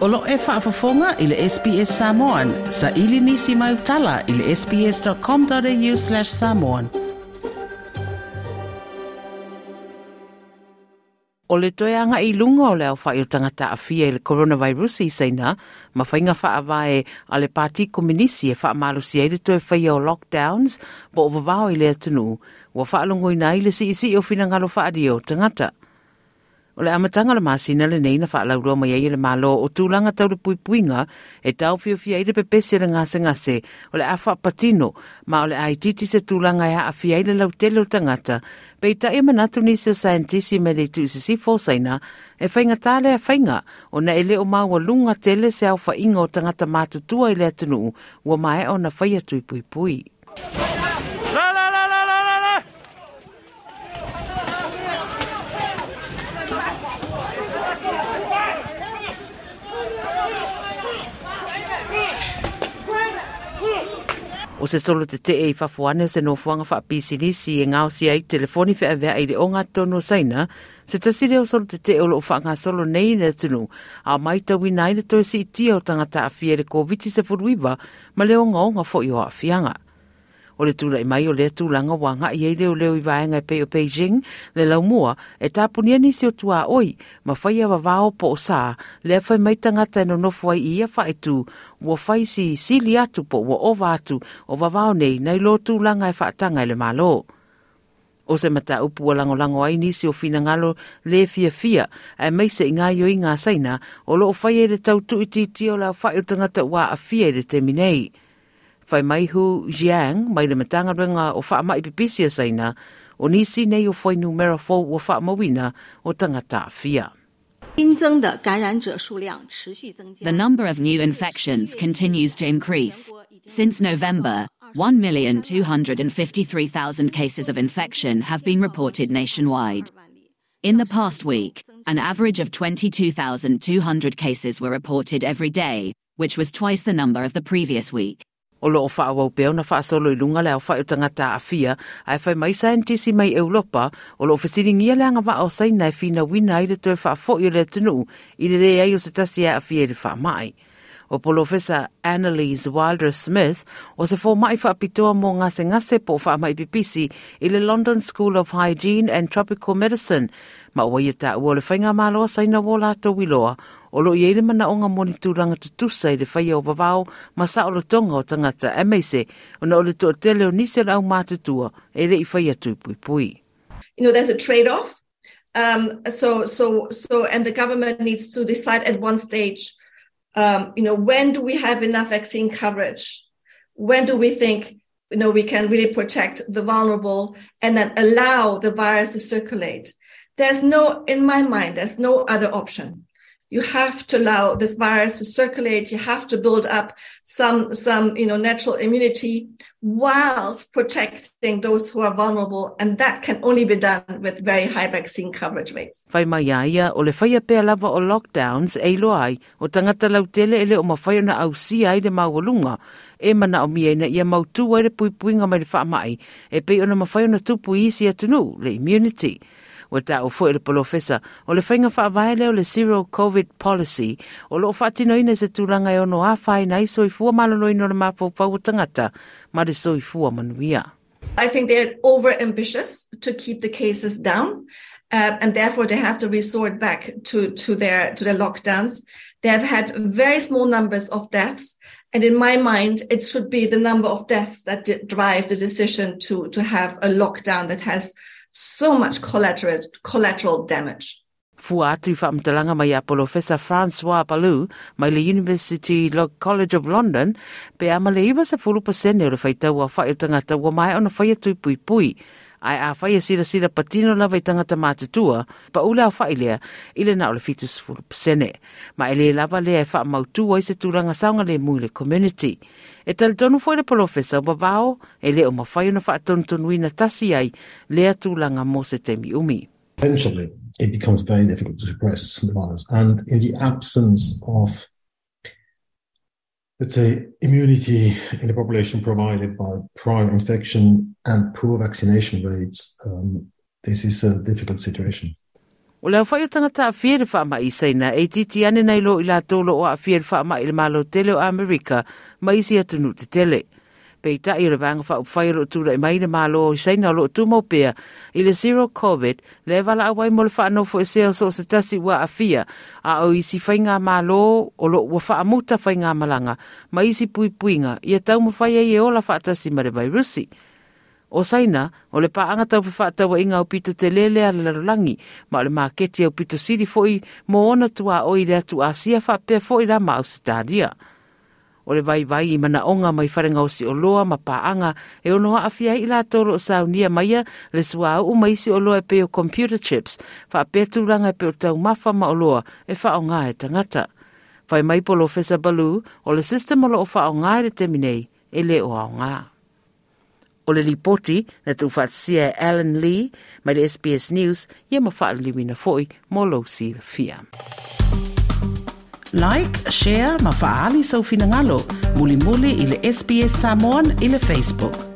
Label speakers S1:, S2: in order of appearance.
S1: Olo e whaafafonga i le SBS Samoan. Sa ili nisi mai utala i le sbs.com.au slash samoan. O le toe anga i lunga o le au whai o tangata a fia i le coronavirus i seina, ma whainga wha vae a le pāti kominisi e wha malusi e le toe whai o lockdowns, bo o vavao i le atunu, wa wha alongo i nai le si isi o fina ngalo wha o tangata. O le amatanga le masina le neina wha alau roa mai le malo o tūlanga tau le puipuinga e tau fio fia i le pepese le ngase ngase o le awha patino ma o le aititi se tūlanga e haa fia i le lautelo o tangata pei ta e manatu nisi o scientisi me le tu sisi fōsaina e whainga tāle a whainga o na ele o maua lunga tele se au whainga o tangata mātutua i le atunuu ua mai o na whaia tui puipui. pui. O se solo te te e fafuane o se nofuanga wha pisinisi e ngao si ai telefoni wha avea i le o ngā tono saina, se tasire o solo te te o loo whanga solo nei le tunu, a mai tau nai i le toi si i o tangata a fia le COVID se furuiva, ma le o ngā o ngā fo i o a fianga o le tūlai mai o le tūlanga wa ngā i eile o leo i vaenga e pe o Beijing le lau mua e tāpunia nisi o tua oi ma whai awa vāo po o sā. Le a whai mai tangata no nofu ai ia whai tū. Wa whai si sili atu po wa o vātu o wawao nei nei lo tūlanga e whaatanga i le malo. O se mata upu o lango lango ai nisi o fina ngalo le fia fia e meise i yo i ngā saina o lo o whai e le tau tu iti o la whai o tangata wa a fia e le te minei fai mai hu jiang mai le matanga renga o wha mai pipisia saina o nisi nei o fai numera fo o mawina o tangata.
S2: The number of new infections continues to increase. Since November, 1,253,000 cases of infection have been reported nationwide. In the past week, an average of 22,200 cases were reported every day, which was twice the number of the previous week.
S1: o loo whaawau peo na wha solo i lunga le wha utanga tā afia ai fai mai saentisi mai Europa o loo whasiri le leanga wha o sainai fina wina i le tue wha fo le tunu i le rea i o se tasi a awhia i le wha mai. Mai o profesa Annelies Wilder Smith o se fo mai fa pitoa mo ngase ngase po fa mai pipisi i le London School of Hygiene and Tropical Medicine ma o ia ta o le whainga malo sa ina wo lato wiloa o lo i mana o ngā moni tūranga tutusa i le whaia o wawao ma sa o le tonga o tangata e meise o na o le tō tele o nise rau mātutua e le i whaia tui pui pui.
S3: You know, there's a trade-off. Um, so, so, so, and the government needs to decide at one stage, um, you know, when do we have enough vaccine coverage? When do we think, you know, we can really protect the vulnerable and then allow the virus to circulate? There's no, in my mind, there's no other option. You have to allow this virus to circulate. You have to build up some, some, you know, natural immunity whilst protecting those who are vulnerable. And that can only be done with very high vaccine coverage rates.
S1: Whai mai aia, o le whaia pēr lava o lockdowns, e lo ai, o tangata lau tele ele o mawhai na au si ai le mawalunga, e mana o mi na ia mautu ai le pui puinga mai le wha mai, e pe ona mawhai na tupu isi atunu, le immunity. O le polofesa o le wha vai leo le zero covid policy o lo whatino ina se tūranga e ono a whai na iso i fua malolo ino le tangata ma le so i fua manuia.
S3: I think they're over ambitious to keep the cases down. Uh, and therefore they have to resort back to, to their to their lockdowns. They have had very small numbers of deaths, and in my mind, it should be the number of deaths that drive the decision to to have a lockdown that has so much collateral, collateral damage.
S1: Fua atu whaamtalanga mai a Professor Francois Balloux mai le University College of London pe ama le iwa sa fulu pasene o le whaitau a whai o tangata mai ona whai atu pui pui. Ai a whai a sira sira patino lava i tangata mātutua pa ula a whai lea ile na ole fitus fulu pasene. Ma ele lava lea e wha mautua i se tūranga saunga le mui le community. E tali tonu foi le polofesa o babao, e le o mawhai una wha tonu tonu ina tasi ai, lea atulanga mo se temi umi.
S4: Eventually, it becomes very difficult to suppress the virus. And in the absence of, let's say, immunity in the population provided by prior infection and poor vaccination rates, um, this is a difficult situation.
S1: O o tangata a wha mai e titi ane nei lo i la tolo o a wha mai le malo tele o Amerika ma isi atunu te tele. Pei ta i revanga wha whai ro tūra i mai le malo sei na lo tu mau pia i le zero COVID le vala a wai mo le wha anofo e seo so se tasi wa a fia. A o isi whai ngā malo o lo wa wha amuta whai ngā malanga. Ma isi pui puinga. I a tau mo whai e ola wha atasi ma le vairusi. O saina, o le paanga tau pe whaatawa inga o pito te lele ala larolangi, ma o le maketi o pito siri foi mo ona tua o i le atu asia pe foi ra mau Australia. O le vai vai i mana onga mai wharenga o si o loa ma paanga e ono a awhia i la toro o saunia maia le sua au mai si o loa e peo computer chips, whapea petulanga e peo tau mafa ma o loa e wha o ngā e tangata. Whai mai polo Fesa Balu o le system o lo o wha o ngā e le teminei e le o au ngā. O le lipoti na tu e Alan Lee mai le SBS News ia ma fa foi mo lo si fia. Like, share ma faali sau. Muli muli i le SBS Samoan i le Facebook.